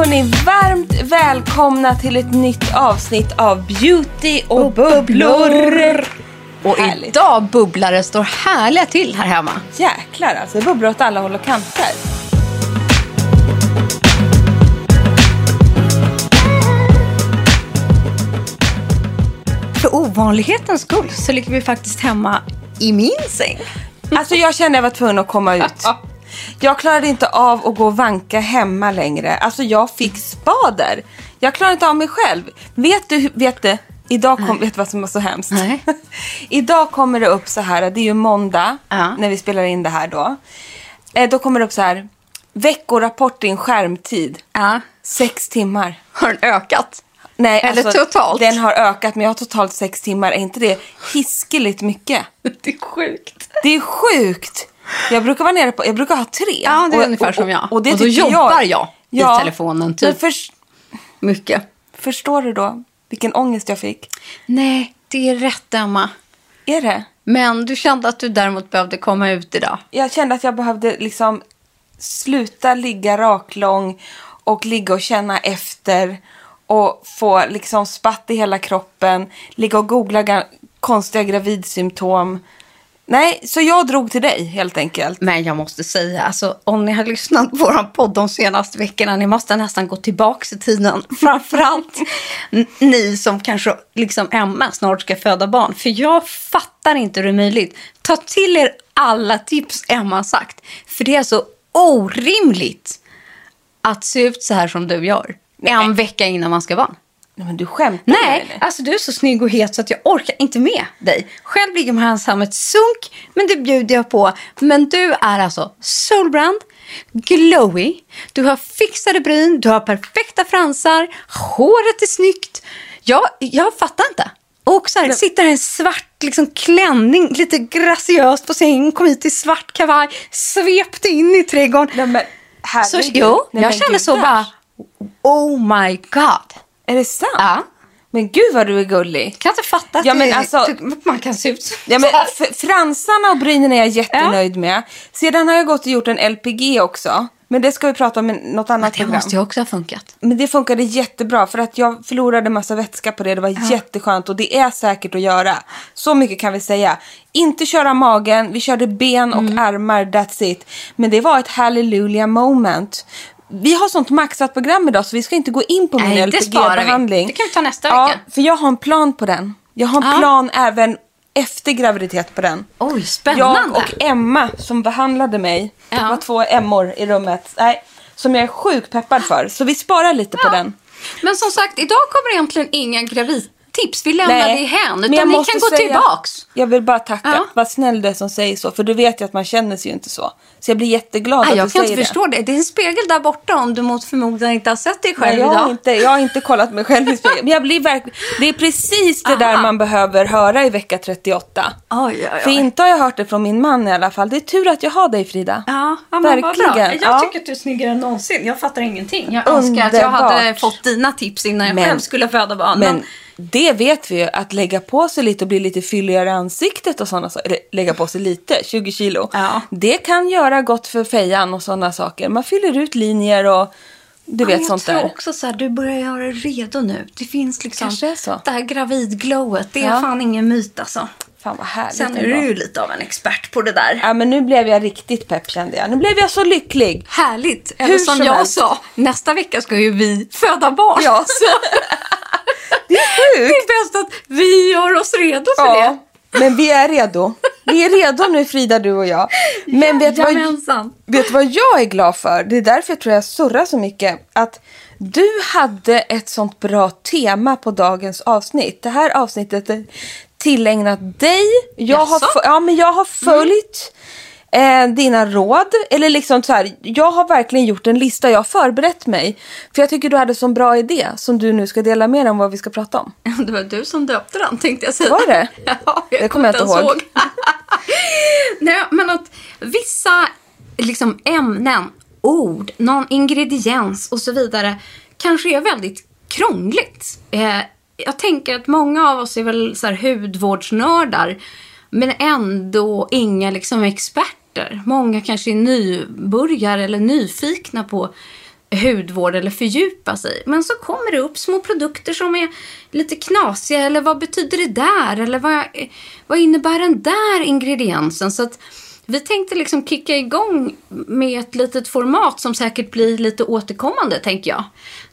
Hörni, varmt välkomna till ett nytt avsnitt av Beauty och bubblor. Och Härligt. idag bubblar det står härliga till här hemma. Jäklar alltså, det bubblar åt alla håll och kanter. För ovanlighetens skull så ligger vi faktiskt hemma i min säng. Alltså jag kände jag var tvungen att komma ut. Jag klarade inte av att gå och vanka hemma längre. Alltså jag fick spader. Jag klarade inte av mig själv. Vet du, vet du, idag kom, vet du vad som var så hemskt? Nej. idag kommer det upp så här, det är ju måndag Ja. när vi spelar in det här då. Eh, då kommer det upp så här, veckorapport din skärmtid. Ja. Sex timmar. Har den ökat? Nej, Eller alltså, totalt? Den har ökat, men jag har totalt sex timmar. Är inte det hiskeligt mycket? Det är sjukt. Det är sjukt. Jag brukar vara nere på, jag brukar ha tre. Ja, det är Och- ungefär och- som jag. Och, det Och då tycker jobbar jag i Ja, telefonen, typ. Förs- Mycket. förstår du då vilken ångest jag fick? Nej, det är rätt Emma. Är det? Men du kände att du däremot behövde komma ut idag. Jag kände att jag behövde liksom sluta ligga raklång och ligga och känna efter och få liksom spatt i hela kroppen, ligga och googla ga- konstiga gravidsymptom. Nej, så jag drog till dig helt enkelt. Men jag måste säga, alltså, om ni har lyssnat på vår podd de senaste veckorna, ni måste nästan gå tillbaka i tiden. Framförallt ni som kanske, liksom Emma, snart ska föda barn. För jag fattar inte hur det är möjligt. Ta till er alla tips Emma har sagt. För det är så orimligt att se ut så här som du gör. En vecka innan man ska vara. Nej, men du skämtar med Nej, nu. alltså du är så snygg och het så att jag orkar inte med dig. Själv ligger man som ett sunk, men det bjuder jag på. Men du är alltså solbrand, glowy, du har fixade bryn, du har perfekta fransar, håret är snyggt. Jag, jag fattar inte. Och så här, sitter här i en svart liksom, klänning, lite graciöst på sängen, kom hit i svart kavaj, svepte in i trädgården. Nej, men Så, jo, jag känner så bara, oh my god. Är det sant? Ja. Men gud vad du är gullig. Kan inte fatta att Ja, men det, alltså- det- man kan se ut. Ja, men fransarna och brynen är jag jättenöjd med. Sedan har jag gått och gjort en LPG också. Men det ska vi prata om i något annat Det program. måste ju också ha funkat. Men det funkade jättebra för att jag förlorade massa vätska på det. Det var jätteskönt och det är säkert att göra. Så mycket kan vi säga. Inte köra magen, vi körde ben Mm. och armar, that's it. Men det var ett hallelujah moment. Vi har sånt maxat program idag så vi ska inte gå in på min det. LPG-behandling. Det kan vi ta nästa ja, vecka. för jag har en plan på den. Jag har en Ja. plan även efter graviditet på den. Oj, Jag spännande. och Emma som behandlade mig. Det Ja. var två Emmor i rummet. Nej, som jag är sjukt peppad för. Så vi sparar lite på den. Men som sagt, idag kommer egentligen inga gravid tips. Vi lämnar Nej, det hän. men Utan jag ni måste kan gå säga- tillbaks. Jag vill bara tacka. Ja. Vad snäll du är som säger så. För du vet ju att man känner sig ju inte så. Så jag blir jätteglad Nej, att jag du kan säger inte det. förstå det. Det är en spegel där borta om du mot förmodan inte har sett dig själv Nej, jag, har idag. inte, jag har inte kollat mig själv i spegeln. Men jag blir verkligen... Det är precis det där Aha. man behöver höra i vecka 38. Oj, oj, oj. För inte har jag hört det från min man i alla fall. Det är tur att jag har dig Frida. Ja, ja men bra. Verkligen, Jag ja. tycker att du är snyggare än någonsin. Jag fattar ingenting. Jag önskar att jag Underbart. hade fått dina tips innan jag Men- själv skulle föda barn. Men det vet vi ju, att lägga på sig lite och bli lite fylligare i ansiktet och sådana saker. Eller lägga på sig lite, 20 kilo. Ja. Det kan göra gott för fejan och sådana saker. Man fyller ut linjer och du vet jag sånt tror där. också så här, du börjar göra dig redo nu. Det finns liksom Kanske är så. det här gravidglowet. Det är Ja. fan ingen myt alltså. Fan vad härligt Sen är du ju lite av en expert på det där. Ja men nu blev jag riktigt pepp kände jag. Nu blev jag så lycklig. Härligt. Eller Hur som som jag helst. sa, nästa vecka ska ju vi föda barn. Ja. Så Det är det sjukt. är bäst att vi gör oss redo för det. Ja, men vi är redo. Vi är redo nu Frida, du och jag. Men vet du vad, vet vad jag är glad för? Det är därför jag tror jag surrar så mycket. Att du hade ett sånt bra tema på dagens avsnitt. Det här avsnittet är tillägnat dig. Jag har, Jaså? ja, men jag har följt eh, dina råd. Eller liksom så här, jag har verkligen gjort en lista. Jag har förberett mig. För jag tycker du hade en bra idé som du nu ska dela med dig om vad vi ska prata om. Det var du som döpte den tänkte jag säga. Var det? Ja, jag Det kommer jag inte ens ihåg. Nej, men att vissa liksom, ämnen, ord, någon ingrediens och så vidare kanske är väldigt krångligt. Eh, jag tänker att många av oss är väl så här hudvårdsnördar men ändå inga liksom, experter. Många kanske är nybörjare eller nyfikna på hudvård eller fördjupa sig. Men så kommer det upp små produkter som är lite knasiga eller vad betyder det där? Eller vad, vad innebär den där ingrediensen? Så att vi tänkte liksom kicka igång med ett litet format som säkert blir lite återkommande tänker jag.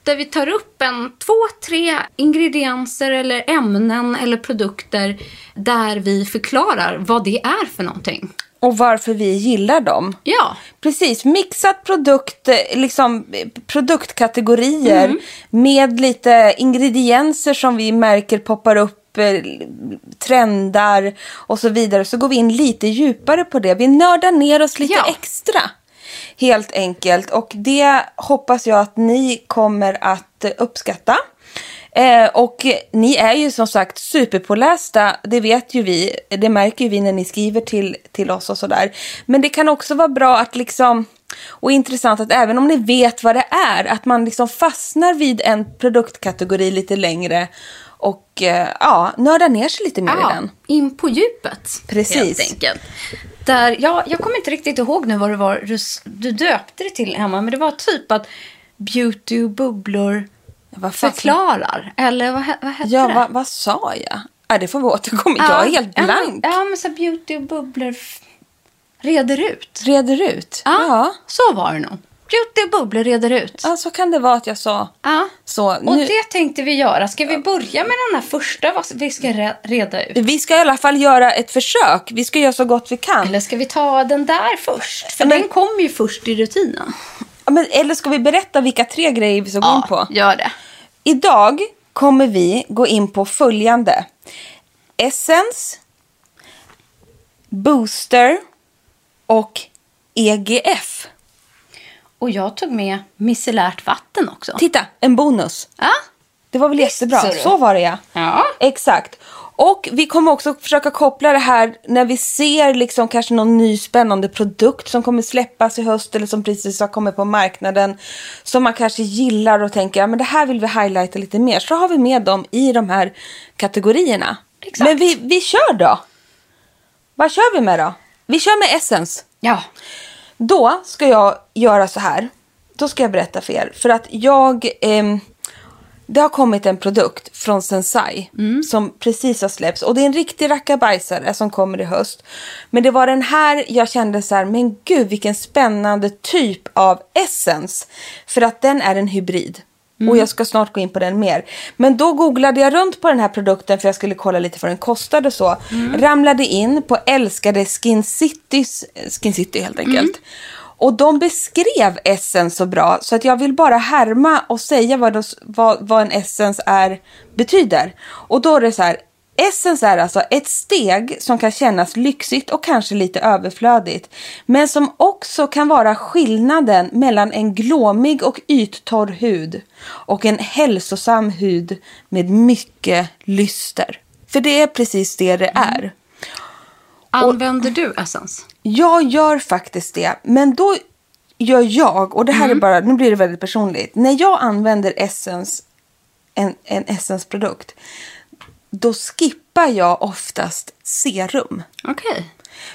Där vi tar upp en två, tre ingredienser eller ämnen eller produkter där vi förklarar vad det är för någonting. Och varför vi gillar dem. Ja, Precis, mixat produkt, eh, liksom, produktkategorier Mm. med lite ingredienser som vi märker poppar upp, eh, trendar och så vidare. Så går vi in lite djupare på det. Vi nördar ner oss lite Ja. extra. Helt enkelt. Och det hoppas jag att ni kommer att eh, uppskatta. Eh, och ni är ju som sagt superpålästa, det vet ju vi. Det märker ju vi när ni skriver till, till oss och sådär. Men det kan också vara bra att liksom, och intressant att även om ni vet vad det är, att man liksom fastnar vid en produktkategori lite längre och eh, ja, nördar ner sig lite mer i ja den. in på djupet. Precis. Helt enkelt. Där, ja, jag kommer inte riktigt ihåg nu vad det var du, du döpte det till hemma. Men det var typ att beauty och bubblor förklarar. Eller vad, vad hette Ja, det? vad, vad sa jag? Ja, det får vi återkomma. Jag är helt ja, blank. Ja, men så beauty och bubblor reder ut. Reder ut? Ja, ja. så var det nog. Beauty och bubblor reder ut. Ja, så kan det vara att jag sa Ja. så. Och Nu, det tänkte vi göra. Ska vi börja med den här första vad vi ska re- reda ut? vi ska i alla fall göra ett försök. Vi ska göra så gott vi kan. Eller ska vi ta den där först? För Men- den kommer ju först i rutinen. Ja, men, eller ska vi berätta vilka tre grejer vi ska gå in på? gör det. Idag kommer vi gå in på följande. Essence, Booster och EGF. Och jag tog med micellärt vatten också. Titta, en bonus. Ja. Det var väl jättebra. du. Så var det ja. Ja. Exakt. Och vi kommer också försöka koppla det här när vi ser liksom kanske någon ny spännande produkt som kommer släppas i höst eller som precis har kommit på marknaden. Som man kanske gillar och tänker, ja men det här vill vi highlighta lite mer. Så har vi med dem i de här kategorierna. Exakt. Men vi, vi kör då. Vad kör vi med då? Vi kör med Essence. Ja. Då ska jag göra så här. Då ska jag berätta för er. För att jag... ehm, det har kommit en produkt från Sensai som precis har släppts. Och det är en riktig rackabajsare som kommer i höst. Men det var den här jag kände så här, men gud vilken spännande typ av essence. För att den är en hybrid. Och jag ska snart gå in på den mer. Men då googlade jag runt på den här produkten för jag skulle kolla lite vad den kostade och så. Ramlade in på älskade Skin Citys, Skin City helt enkelt. Och de beskrev Essence så bra så att jag vill bara härma och säga vad, de, vad, vad en Essence är betyder. Och då är det så här, Essence är alltså ett steg som kan kännas lyxigt och kanske lite överflödigt. Men som också kan vara skillnaden mellan en glåmig och yttorr hud och en hälsosam hud med mycket lyster. För det är precis det det är. Mm. Använder du Essence? Jag gör faktiskt det, men då gör jag, och det här är bara, nu blir det väldigt personligt. När jag använder Essence, en, en Essence-produkt, då skippar jag oftast serum. Okej.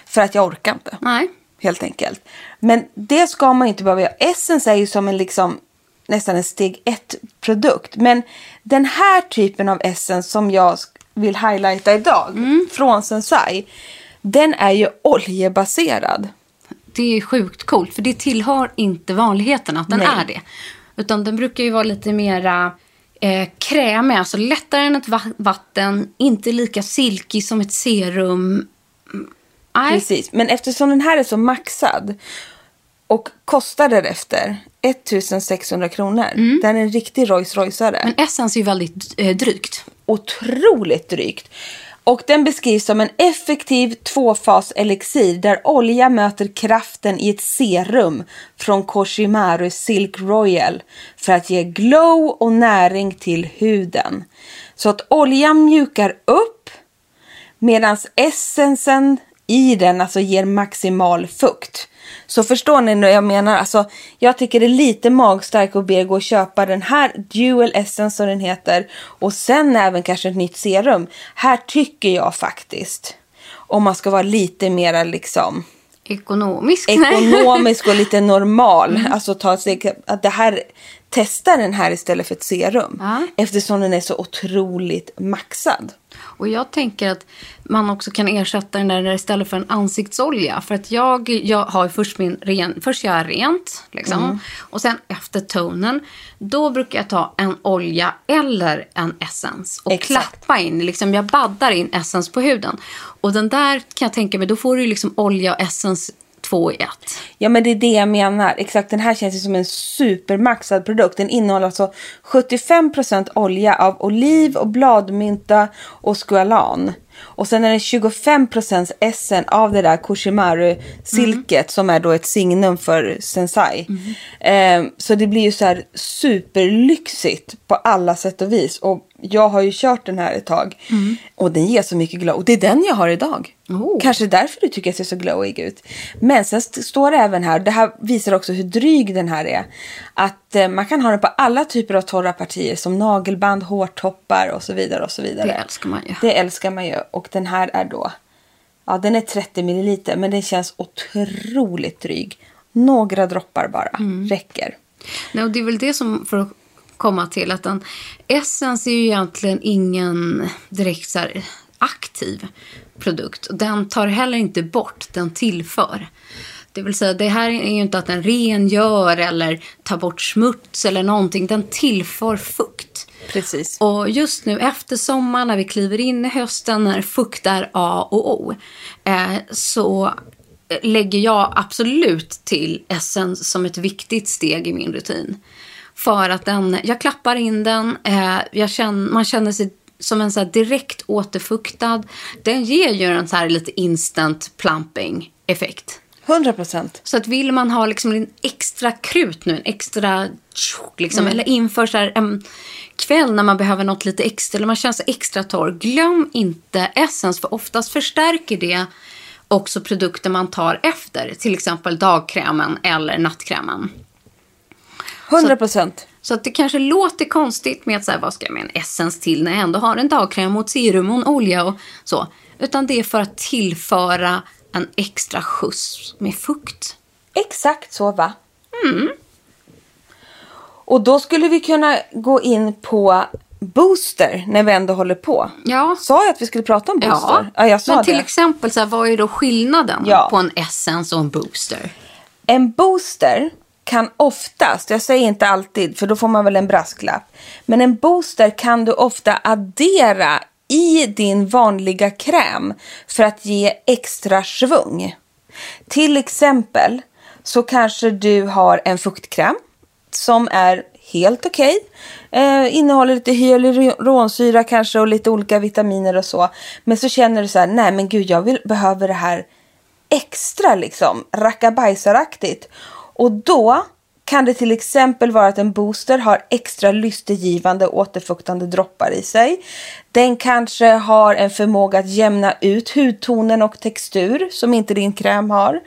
För att jag orkar inte, Nej. helt enkelt. Men det ska man inte behöva göra. Essence är ju som en liksom nästan en steg ett-produkt. Men den här typen av Essence som jag vill highlighta idag, från Sensai, den är ju oljebaserad. Det är sjukt coolt, för det tillhör inte vanligheten att den Nej. är det. Utan den brukar ju vara lite mera eh, krämig, alltså lättare än ett va- vatten, inte lika silky som ett serum. Mm, Nej, Precis, men eftersom den här är så maxad och kostar därefter 1600 kronor. Den är en riktig Rolls Royceare. men Essence är ju väldigt eh, drygt. Otroligt drygt. Och den beskrivs som en effektiv tvåfas elixir där olja möter kraften i ett serum från Koshimaru Silk Royal för att ge glow och näring till huden. Så att oljan mjukar upp medan essensen i den alltså ger maximal fukt. Så förstår ni nu jag menar? Alltså, jag tycker det är lite magstarkt att be gå och köpa den här Dual Essence som den heter och sen även kanske ett nytt serum. Här tycker jag faktiskt, om man ska vara lite mera liksom Ekonomisk. ekonomisk och lite normal, alltså ta steg, att det här, testa den här istället för ett serum. Ja. Eftersom den är så otroligt maxad. Och jag tänker att man också kan ersätta den där istället för en ansiktsolja. För att jag, jag har först min ren, först gör jag rent liksom. Mm. Och sen efter tonen, då brukar jag ta en olja eller en essens och Exakt. klappa in, liksom jag baddar in essens på huden. Och den där kan jag tänka mig, då får du liksom olja och essens två i ett. Ja men det är det jag menar. Exakt den här känns ju som en supermaxad produkt. Den innehåller alltså 75% olja av oliv och bladmynta och squalan. Och sen är det 25% essen av det där Koshimaru silket som är då ett signum för Sensai. Eh, så det blir ju så här superlyxigt på alla sätt och vis. Och jag har ju kört den här ett tag. Och den ger så mycket glow. Och det är den jag har idag. Oh. Kanske därför du tycker att jag ser så glowig ut. Men sen st- står det även här, det här visar också hur dryg den här är. Att eh, man kan ha den på alla typer av torra partier som nagelband, hårtoppar och så vidare och så vidare. Det älskar man ju. Det älskar man ju. Och den här är då, ja den är 30 milliliter men den känns otroligt dryg. Några droppar bara, Mm. räcker. Nej, och det är väl det som, för att komma till, att en Essence är ju egentligen ingen direkt så här aktiv produkt. Den tar heller inte bort, den tillför. Det vill säga, det här är ju inte att den rengör eller tar bort smuts eller någonting. Den tillför fukt. Precis. Och just nu efter sommaren, när vi kliver in i hösten, när fukt är A och O, eh, så eh, lägger jag absolut till Essence som ett viktigt steg i min rutin. För att den, jag klappar in den, eh, jag känner, man känner sig som en så här direkt återfuktad. Den ger ju en så här lite instant plumping effekt. 100 procent. Så att vill man ha liksom en extra krut nu, en extra tjock, liksom, eller inför så här en kväll när man behöver något lite extra, eller man känner sig extra torr, glöm inte Essence, för oftast förstärker det också produkter man tar efter, till exempel dagkrämen eller nattkrämen. 100 procent. Så att det kanske låter konstigt med att säga vad ska jag med en essens till när jag ändå har en dagkräm ett serum och en olja och så. Utan det är för att tillföra en extra skjuts med fukt. Exakt så va? Och då skulle vi kunna gå in på booster när vi ändå håller på. Ja. Sa jag att vi skulle prata om booster? Ja, jag sa men till det. exempel, så här, vad är då skillnaden Ja. på en essence och en booster? En booster kan oftast, jag säger inte alltid för då får man väl en brasklapp. Men en booster kan du ofta addera i din vanliga kräm för att ge extra svung. Till exempel så kanske du har en fuktkräm som är helt okej. Eh, innehåller lite hyaluronsyra kanske och lite olika vitaminer och så. Men så känner du så här, nej men gud jag vill, behöver det här extra liksom, rackabajsaraktigt. Och då kan det till exempel vara att en booster har extra lystegivande återfuktande droppar i sig. Den kanske har en förmåga att jämna ut hudtonen och textur som inte din kräm har.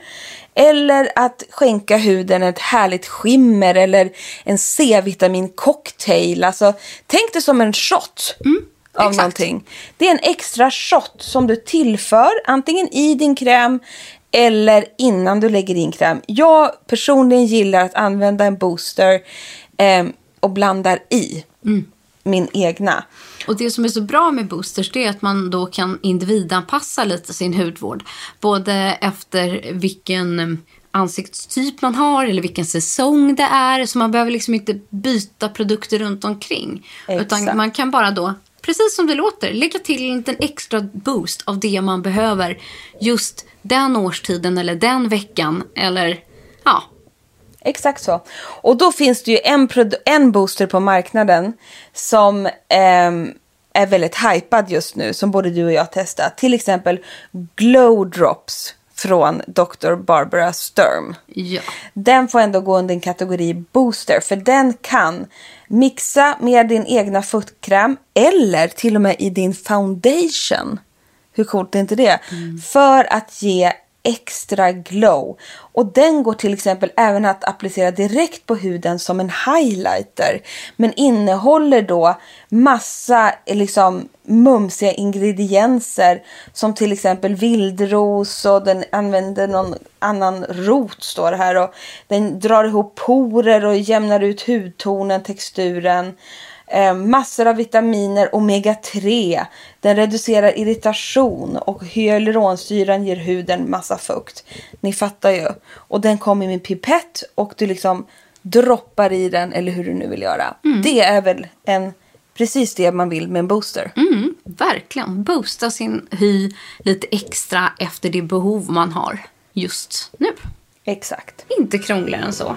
Eller att skänka huden ett härligt skimmer eller en C-vitamin-cocktail. Alltså, tänk det som en shot. Mm, av exakt. någonting. Det är en extra shot som du tillför antingen i din kräm eller innan du lägger in kräm. Jag personligen gillar att använda en booster eh, och blandar i mm. min egna. Och det som är så bra med boosters det är att man då kan individanpassa lite sin hudvård. Både efter vilken eh, ansiktstyp man har eller vilken säsong det är. Så man behöver liksom inte byta produkter runt omkring. Exakt. Utan man kan bara då, precis som det låter, lägga till en liten extra boost av det man behöver just den årstiden eller den veckan. Eller ja, Exakt så. Och då finns det ju en, en booster på marknaden som eh, är väldigt hypad just nu, som både du och jag testat. Till exempel Glow Drops från Dr. Barbara Sturm. Ja. Den får ändå gå under en kategori booster, för den kan mixa med din egna fuktkräm eller till och med i din foundation. Hur coolt är inte det? Mm. För att ge extra glow. Och den går till exempel även att applicera direkt på huden som en highlighter. Men innehåller då massa liksom mumsiga ingredienser som till exempel vildros och den använder någon annan rot står det här. Och den drar ihop porer och jämnar ut hudtonen, texturen. Eh, massor av vitaminer, omega-3. Den reducerar irritation och hyaluronsyran ger huden massa fukt. Ni fattar ju. Och den kommer med pipett och du liksom droppar i den eller hur du nu vill göra. Mm. Det är väl en, precis det man vill med en booster. Mm, verkligen. Boosta sin hy lite extra efter det behov man har just nu. Exakt. Inte krångligare än så.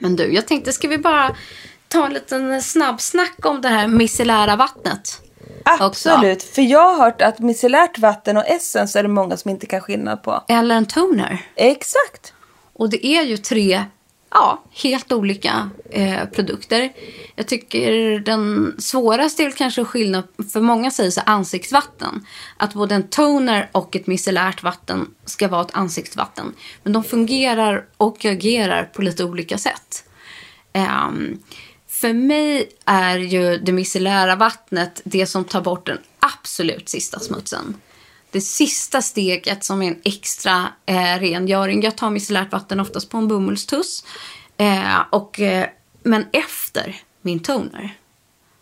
Men du, jag tänkte, ska vi bara ta en liten snabbsnack om det här micellära vattnet? Absolut, också. för jag har hört att micellärt vatten och essens är det många som inte kan skillnad på. Eller en toner. Exakt. Och det är ju tre ja, helt olika eh, produkter. Jag tycker den svåraste är kanske skillnad, för många säger så ansiktsvatten. Att både en toner och ett micellärt vatten ska vara ett ansiktsvatten. Men de fungerar och agerar på lite olika sätt. Eh, för mig är ju det micellära vattnet det som tar bort den absolut sista smutsen. Det sista steget som är en extra eh, rengöring. Jag tar micellärt vatten oftast på en bomullstuss. Eh, och, eh, men efter min toner.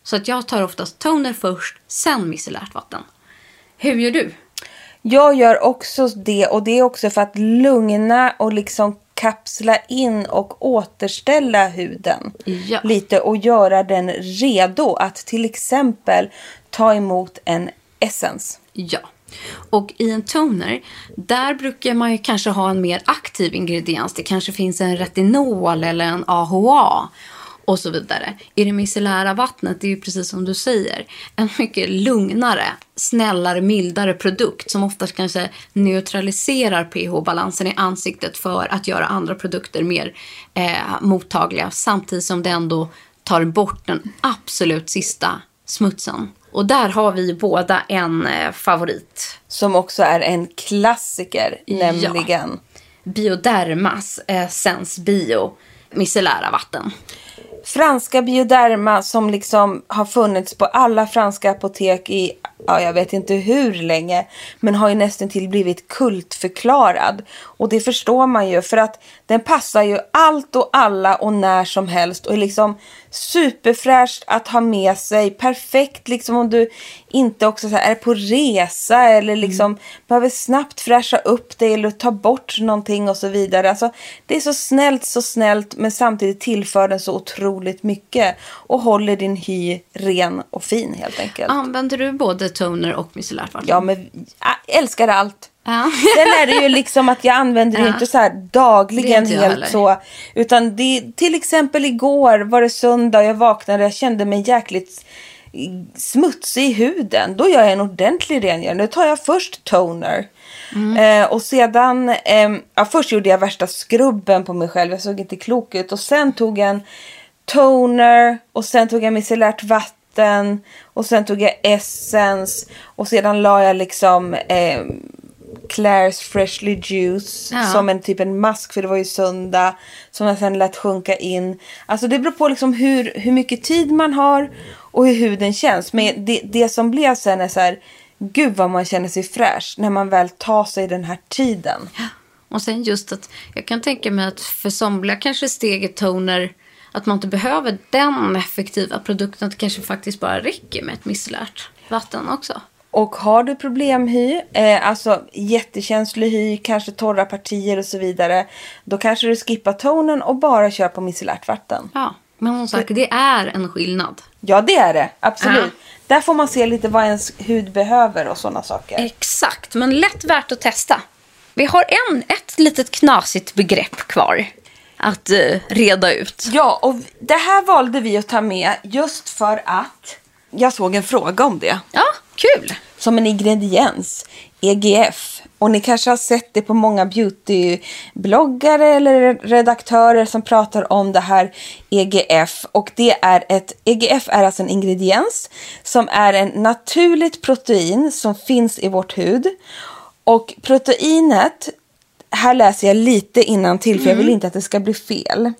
Så att jag tar oftast toner först, sen micellärt vatten. Hur gör du? Jag gör också det och det är också för att lugna och liksom kapsla in och återställa huden Ja. lite och göra den redo att till exempel ta emot en essens. Ja. Och i en toner, där brukar man ju kanske ha en mer aktiv ingrediens. Det kanske finns en retinol eller en AHA och så vidare. I det micellära vattnet, det är ju precis som du säger, en mycket lugnare, snällare, mildare produkt som oftast kanske neutraliserar pH-balansen i ansiktet för att göra andra produkter mer eh, mottagliga samtidigt som det ändå tar bort den absolut sista smutsen. Och där har vi båda en eh, favorit. Som också är en klassiker, Ja. nämligen Biodermas eh, Sens Bio micellära vatten. franska bioderma som liksom har funnits på alla franska apotek i, ja, jag vet inte hur länge, men har ju nästan till blivit kultförklarad. Och det förstår man ju för att den passar ju allt och alla och när som helst och är liksom superfräscht att ha med sig. Perfekt liksom om du inte också så här, är på resa eller liksom behöver snabbt fräscha upp dig eller ta bort någonting och så vidare. Alltså, det är så snällt, så snällt men samtidigt tillför den så otroligt mycket och håller din hy ren och fin helt enkelt. Använder du både toner och micellärt vatten? Ja, men jag älskar allt. Ja. Sen är det ju liksom att jag använder det Ja. inte så här Det dagligen helt heller. så. Utan det, till exempel igår var det söndag och jag vaknade och jag kände mig jäkligt smutsig i huden. Då gör jag en ordentlig rengöring. Då tar jag först toner. Mm. Eh, och sedan, ehm, ja, först gjorde jag värsta skrubben på mig själv. Jag såg inte klok ut. Och sen tog jag en toner och sen tog jag micellärt vatten. Och sen tog jag essence. Och sedan la jag liksom eh, Claire's Freshly Juice Ja. som en typ en mask för det var ju söndag. Som jag sen lät sjunka in. Alltså det beror på liksom hur, hur mycket tid man har och hur huden känns. Men det, det som blev sen är så här, gud vad man känner sig fräsch när man väl tar sig den här tiden. Och sen just att jag kan tänka mig att för somliga kanske steget toner att man inte behöver den effektiva produkten. Att det kanske faktiskt bara räcker med ett micellärt vatten också. Och har du problemhy, eh, alltså jättekänslig hy, kanske torra partier och så vidare. Då kanske du skippar tonen och bara kör på micellärt vatten. Ja, men som sagt, det är en skillnad. Ja, det är det. Absolut. Ja. Där får man se lite vad ens hud behöver och sådana saker. Exakt, men lätt värt att testa. Vi har en, ett litet knasigt begrepp kvar att eh, reda ut. Ja, och det här valde vi att ta med just för att jag såg en fråga om det. Ja, kul. Som en ingrediens. EGF. Och ni kanske har sett det på många beautybloggare eller redaktörer som pratar om det här EGF. Och det är ett, EGF är alltså en ingrediens som är en naturligt protein som finns i vårt hud. Och proteinet, här läser jag lite innan till för jag vill inte att det ska bli fel.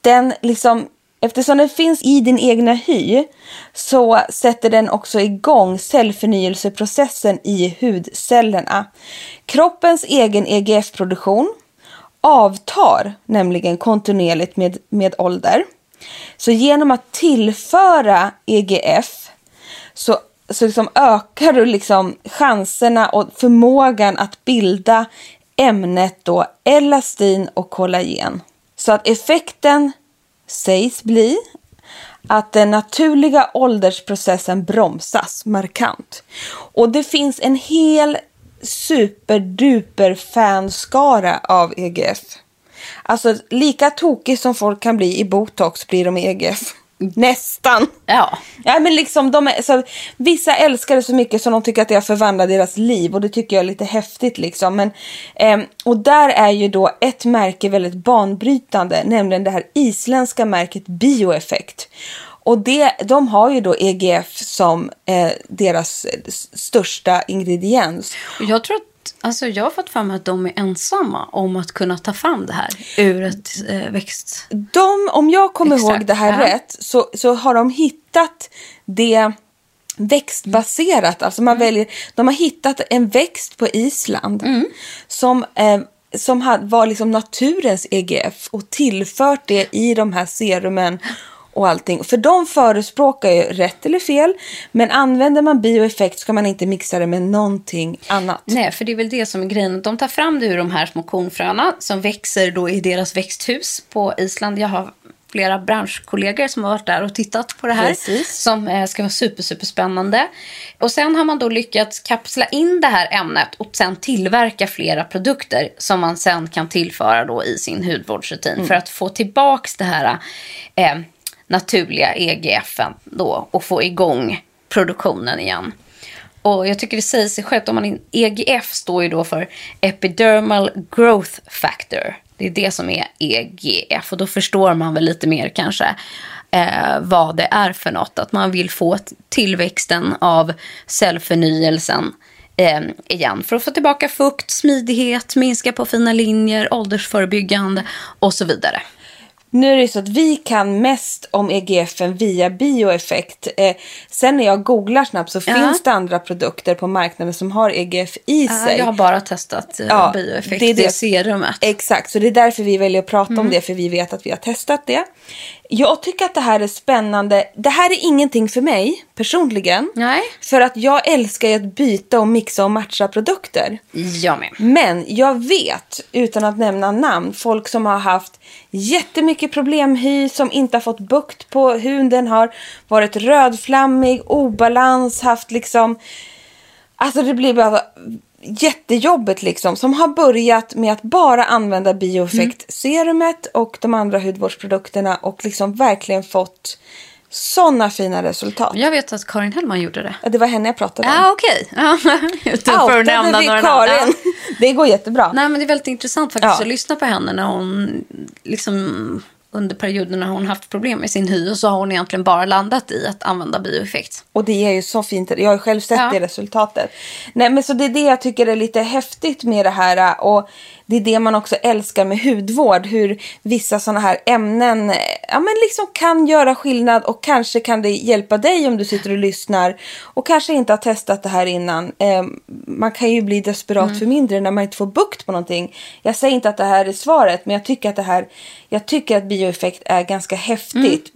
Den liksom, eftersom den finns i din egna hy så sätter den också igång cellförnyelseprocessen i hudcellerna. Kroppens egen EGF-produktion avtar nämligen kontinuerligt med, med ålder. Så genom att tillföra EGF så, så liksom ökar du liksom chanserna och förmågan att bilda ämnet då elastin och kollagen. Så att effekten sägs bli att den naturliga åldersprocessen bromsas markant. Och det finns en hel superduper fanskara av EGF. Alltså lika tokig som folk kan bli i botox blir de i EGF. Nästan. Ja. Ja, men liksom de är, så, vissa älskar det så mycket som de tycker att det har förvandlat deras liv och det tycker jag är lite häftigt. Liksom. Men, ehm, och där är ju då ett märke väldigt banbrytande, nämligen det här isländska märket Bioeffekt. Och det, de har ju då EGF som eh, deras eh, största ingrediens. Jag tror att, alltså jag har fått mig att de är ensamma om att kunna ta fram det här ur ett eh, växt... De, om jag kommer Exakt, ihåg det här ja. rätt, så, så har de hittat det växtbaserat. Alltså man väljer, de har hittat en växt på Island som, eh, som var liksom naturens EGF och tillfört det i de här serumen. Och allting. För de förespråkar ju rätt eller fel. Men använder man bioeffekt ska man inte mixa det med någonting annat. Nej, för det är väl det som är grejen. De tar fram det ur de här små kornfröna som växer då i deras växthus på Island. Jag har flera branschkollegor som har varit där och tittat på det här. Precis. Som eh, ska vara super, super spännande. Och sen har man då lyckats kapsla in det här ämnet och sen tillverka flera produkter som man sen kan tillföra då i sin hudvårdsrutin för att få tillbaks det här eh, naturliga EGFen då och få igång produktionen igen. Och jag tycker det säger sig självt. Om man, EGF står ju då för Epidermal Growth Factor. Det är det som är EGF. Och då förstår man väl lite mer kanske eh, vad det är för något. Att man vill få tillväxten av cellförnyelsen eh, igen. För att få tillbaka fukt, smidighet, minska på fina linjer, åldersförebyggande och så vidare. Nu är det så att vi kan mest om EGFen via bioeffekt. Eh, sen när jag googlar snabbt så Ja. finns det andra produkter på marknaden som har EGF i Ja, sig. jag har bara testat eh, Ja, bioeffekt, det det, är det. serumet. Exakt, så det är därför vi väljer att prata Mm. om det, för vi vet att vi har testat det. Jag tycker att det här är spännande. Det här är ingenting för mig personligen. Nej. För att jag älskar ju att byta och mixa och matcha produkter. Jag med. Men jag vet, utan att nämna namn, folk som har haft jättemycket problemhy, som inte har fått bukt på huden, har varit rödflammig, obalans, haft liksom... Alltså det blir bara jättejobbigt liksom. Som har börjat med att bara använda bioeffekt-serumet och de andra hudvårdsprodukterna och liksom verkligen fått sådana fina resultat. Jag vet att Karin Hellman gjorde det. Ja, Det var henne jag pratade om. Ja, okej. Ja, Utan för att Outade nämna vi några Karin. namn. Det går jättebra. Nej, men det är väldigt intressant faktiskt Ja. att lyssna på henne när hon liksom under perioder när hon haft problem med sin hy och så har hon egentligen bara landat i att använda bioeffekt. Och det är ju så fint. Jag har ju själv sett Ja. det resultatet. Nej, men så det är det jag tycker är lite häftigt med det här. Och det är det man också älskar med hudvård. Hur vissa sådana här ämnen ja, men liksom kan göra skillnad. Och kanske kan det hjälpa dig om du sitter och lyssnar. Och kanske inte har testat det här innan. Eh, man kan ju bli desperat för mindre när man inte får bukt på någonting. Jag säger inte att det här är svaret. Men jag tycker att det här. Jag tycker att bioeffekt är ganska häftigt.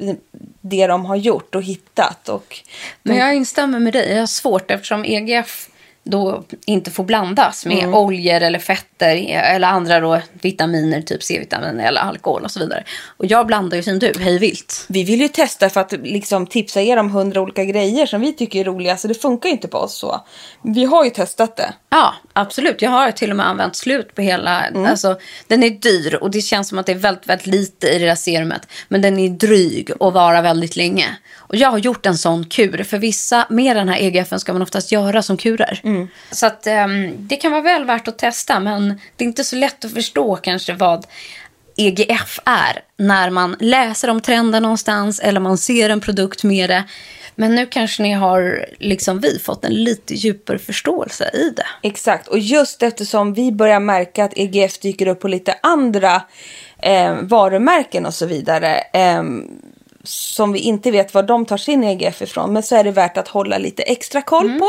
Det de har gjort och hittat. Och Men jag instämmer med dig. Jag har svårt eftersom EGF då inte får blandas med Mm. oljor eller fetter eller andra då vitaminer, typ C-vitamin eller alkohol och så vidare. Och jag blandar ju som du, hej vilt. Vi vill ju testa för att liksom tipsa er om hundra olika grejer som vi tycker är roliga. Så det funkar ju inte på oss så. Vi har ju testat det. Ja, absolut. Jag har till och med använt slut på hela... Alltså, den är dyr och det känns som att det är väldigt, väldigt lite i det där serumet. Men den är dryg och varar väldigt länge. Och jag har gjort en sån kur. För vissa med den här EGFen ska man oftast göra som kurer. Så att ehm, det kan vara väl värt att testa. Men det är inte så lätt att förstå kanske vad EGF är. När man läser om trenden någonstans eller man ser en produkt med det. Men nu kanske ni har, liksom vi, fått en lite djupare förståelse i det. Exakt. Och just eftersom vi börjar märka att EGF dyker upp på lite andra eh, varumärken och så vidare. Eh, som vi inte vet var de tar sin EGF ifrån. Men så är det värt att hålla lite extra koll på.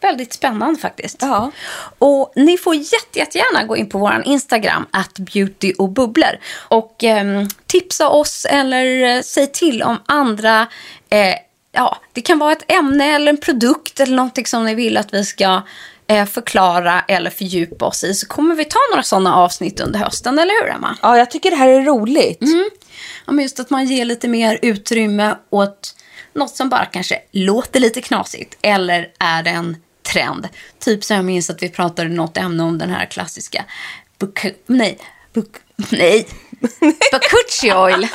Väldigt spännande faktiskt. Ja. Och ni får jätte, jättegärna gå in på vår Instagram, att beauty och bubblor. Och ehm, tipsa oss eller eh, säg till om andra, eh, ja, det kan vara ett ämne eller en produkt eller någonting som ni vill att vi ska eh, förklara eller fördjupa oss i. Så kommer vi ta några sådana avsnitt under hösten, eller hur Emma? ja, jag tycker det här är roligt. Ja, men just att man ger lite mer utrymme åt något som bara kanske låter lite knasigt. Eller är en trend? Typ så jag minns att vi pratade något ämne om den här klassiska Buc- nej, Buc- nej, Bakuchi oil.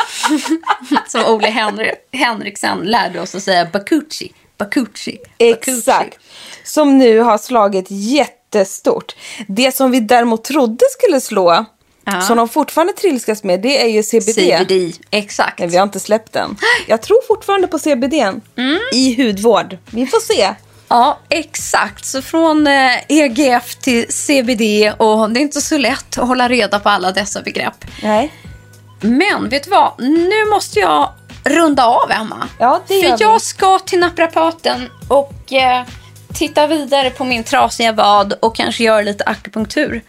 som Ole Henri- Henriksen lärde oss att säga Bakuchi. Bakuchi. Bakuchi. Exakt. Som nu har slagit jättestort. Det som vi däremot trodde skulle slå, Ja. som de fortfarande trilskas med, det är ju CBD. CBD, exakt. Men vi har inte släppt den. Jag tror fortfarande på CBD Mm. i hudvård. Vi får se. Ja, exakt. Så från eh, EGF till CBD och det är inte så lätt att hålla reda på alla dessa begrepp. Nej. Men vet du vad? Nu måste jag runda av, Emma. Ja, det För jag ska till naprapaten och eh, titta vidare på min trasiga vad och kanske göra lite akupunktur.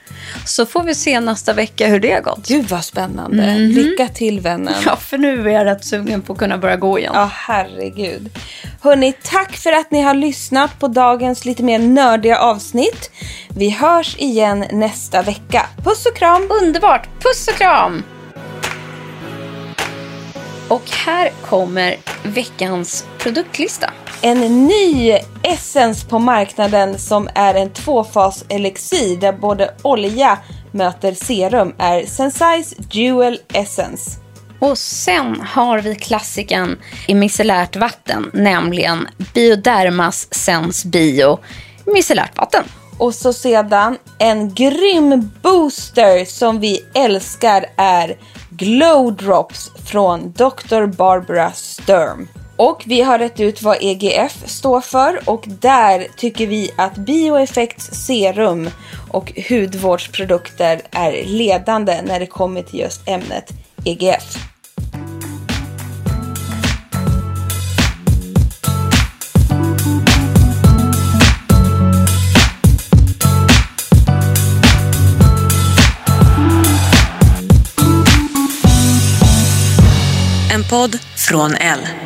Så får vi se nästa vecka hur det har gått. Gud vad spännande. Lycka till vännen. Ja, för nu är jag rätt sugen på att kunna börja gå igen. Ja, herregud. Hörni, tack för att ni har lyssnat på dagens lite mer nördiga avsnitt. Vi hörs igen nästa vecka. Puss och kram! Underbart! Puss och kram! Och här kommer veckans produktlista. En ny essence på marknaden som är en tvåfas elixir där både olja möter serum är Sensai's Dual Essence. Och sen har vi klassiken i micellärt vatten, nämligen Biodermas Sense Bio micellärt vatten. Och så sedan en grym booster som vi älskar är Glow Drops från Dr. Barbara Sturm. Och vi har rätt ut vad EGF står för och där tycker vi att bioeffekts, serum och hudvårdsprodukter är ledande när det kommer till just ämnet EGF. En podd från L.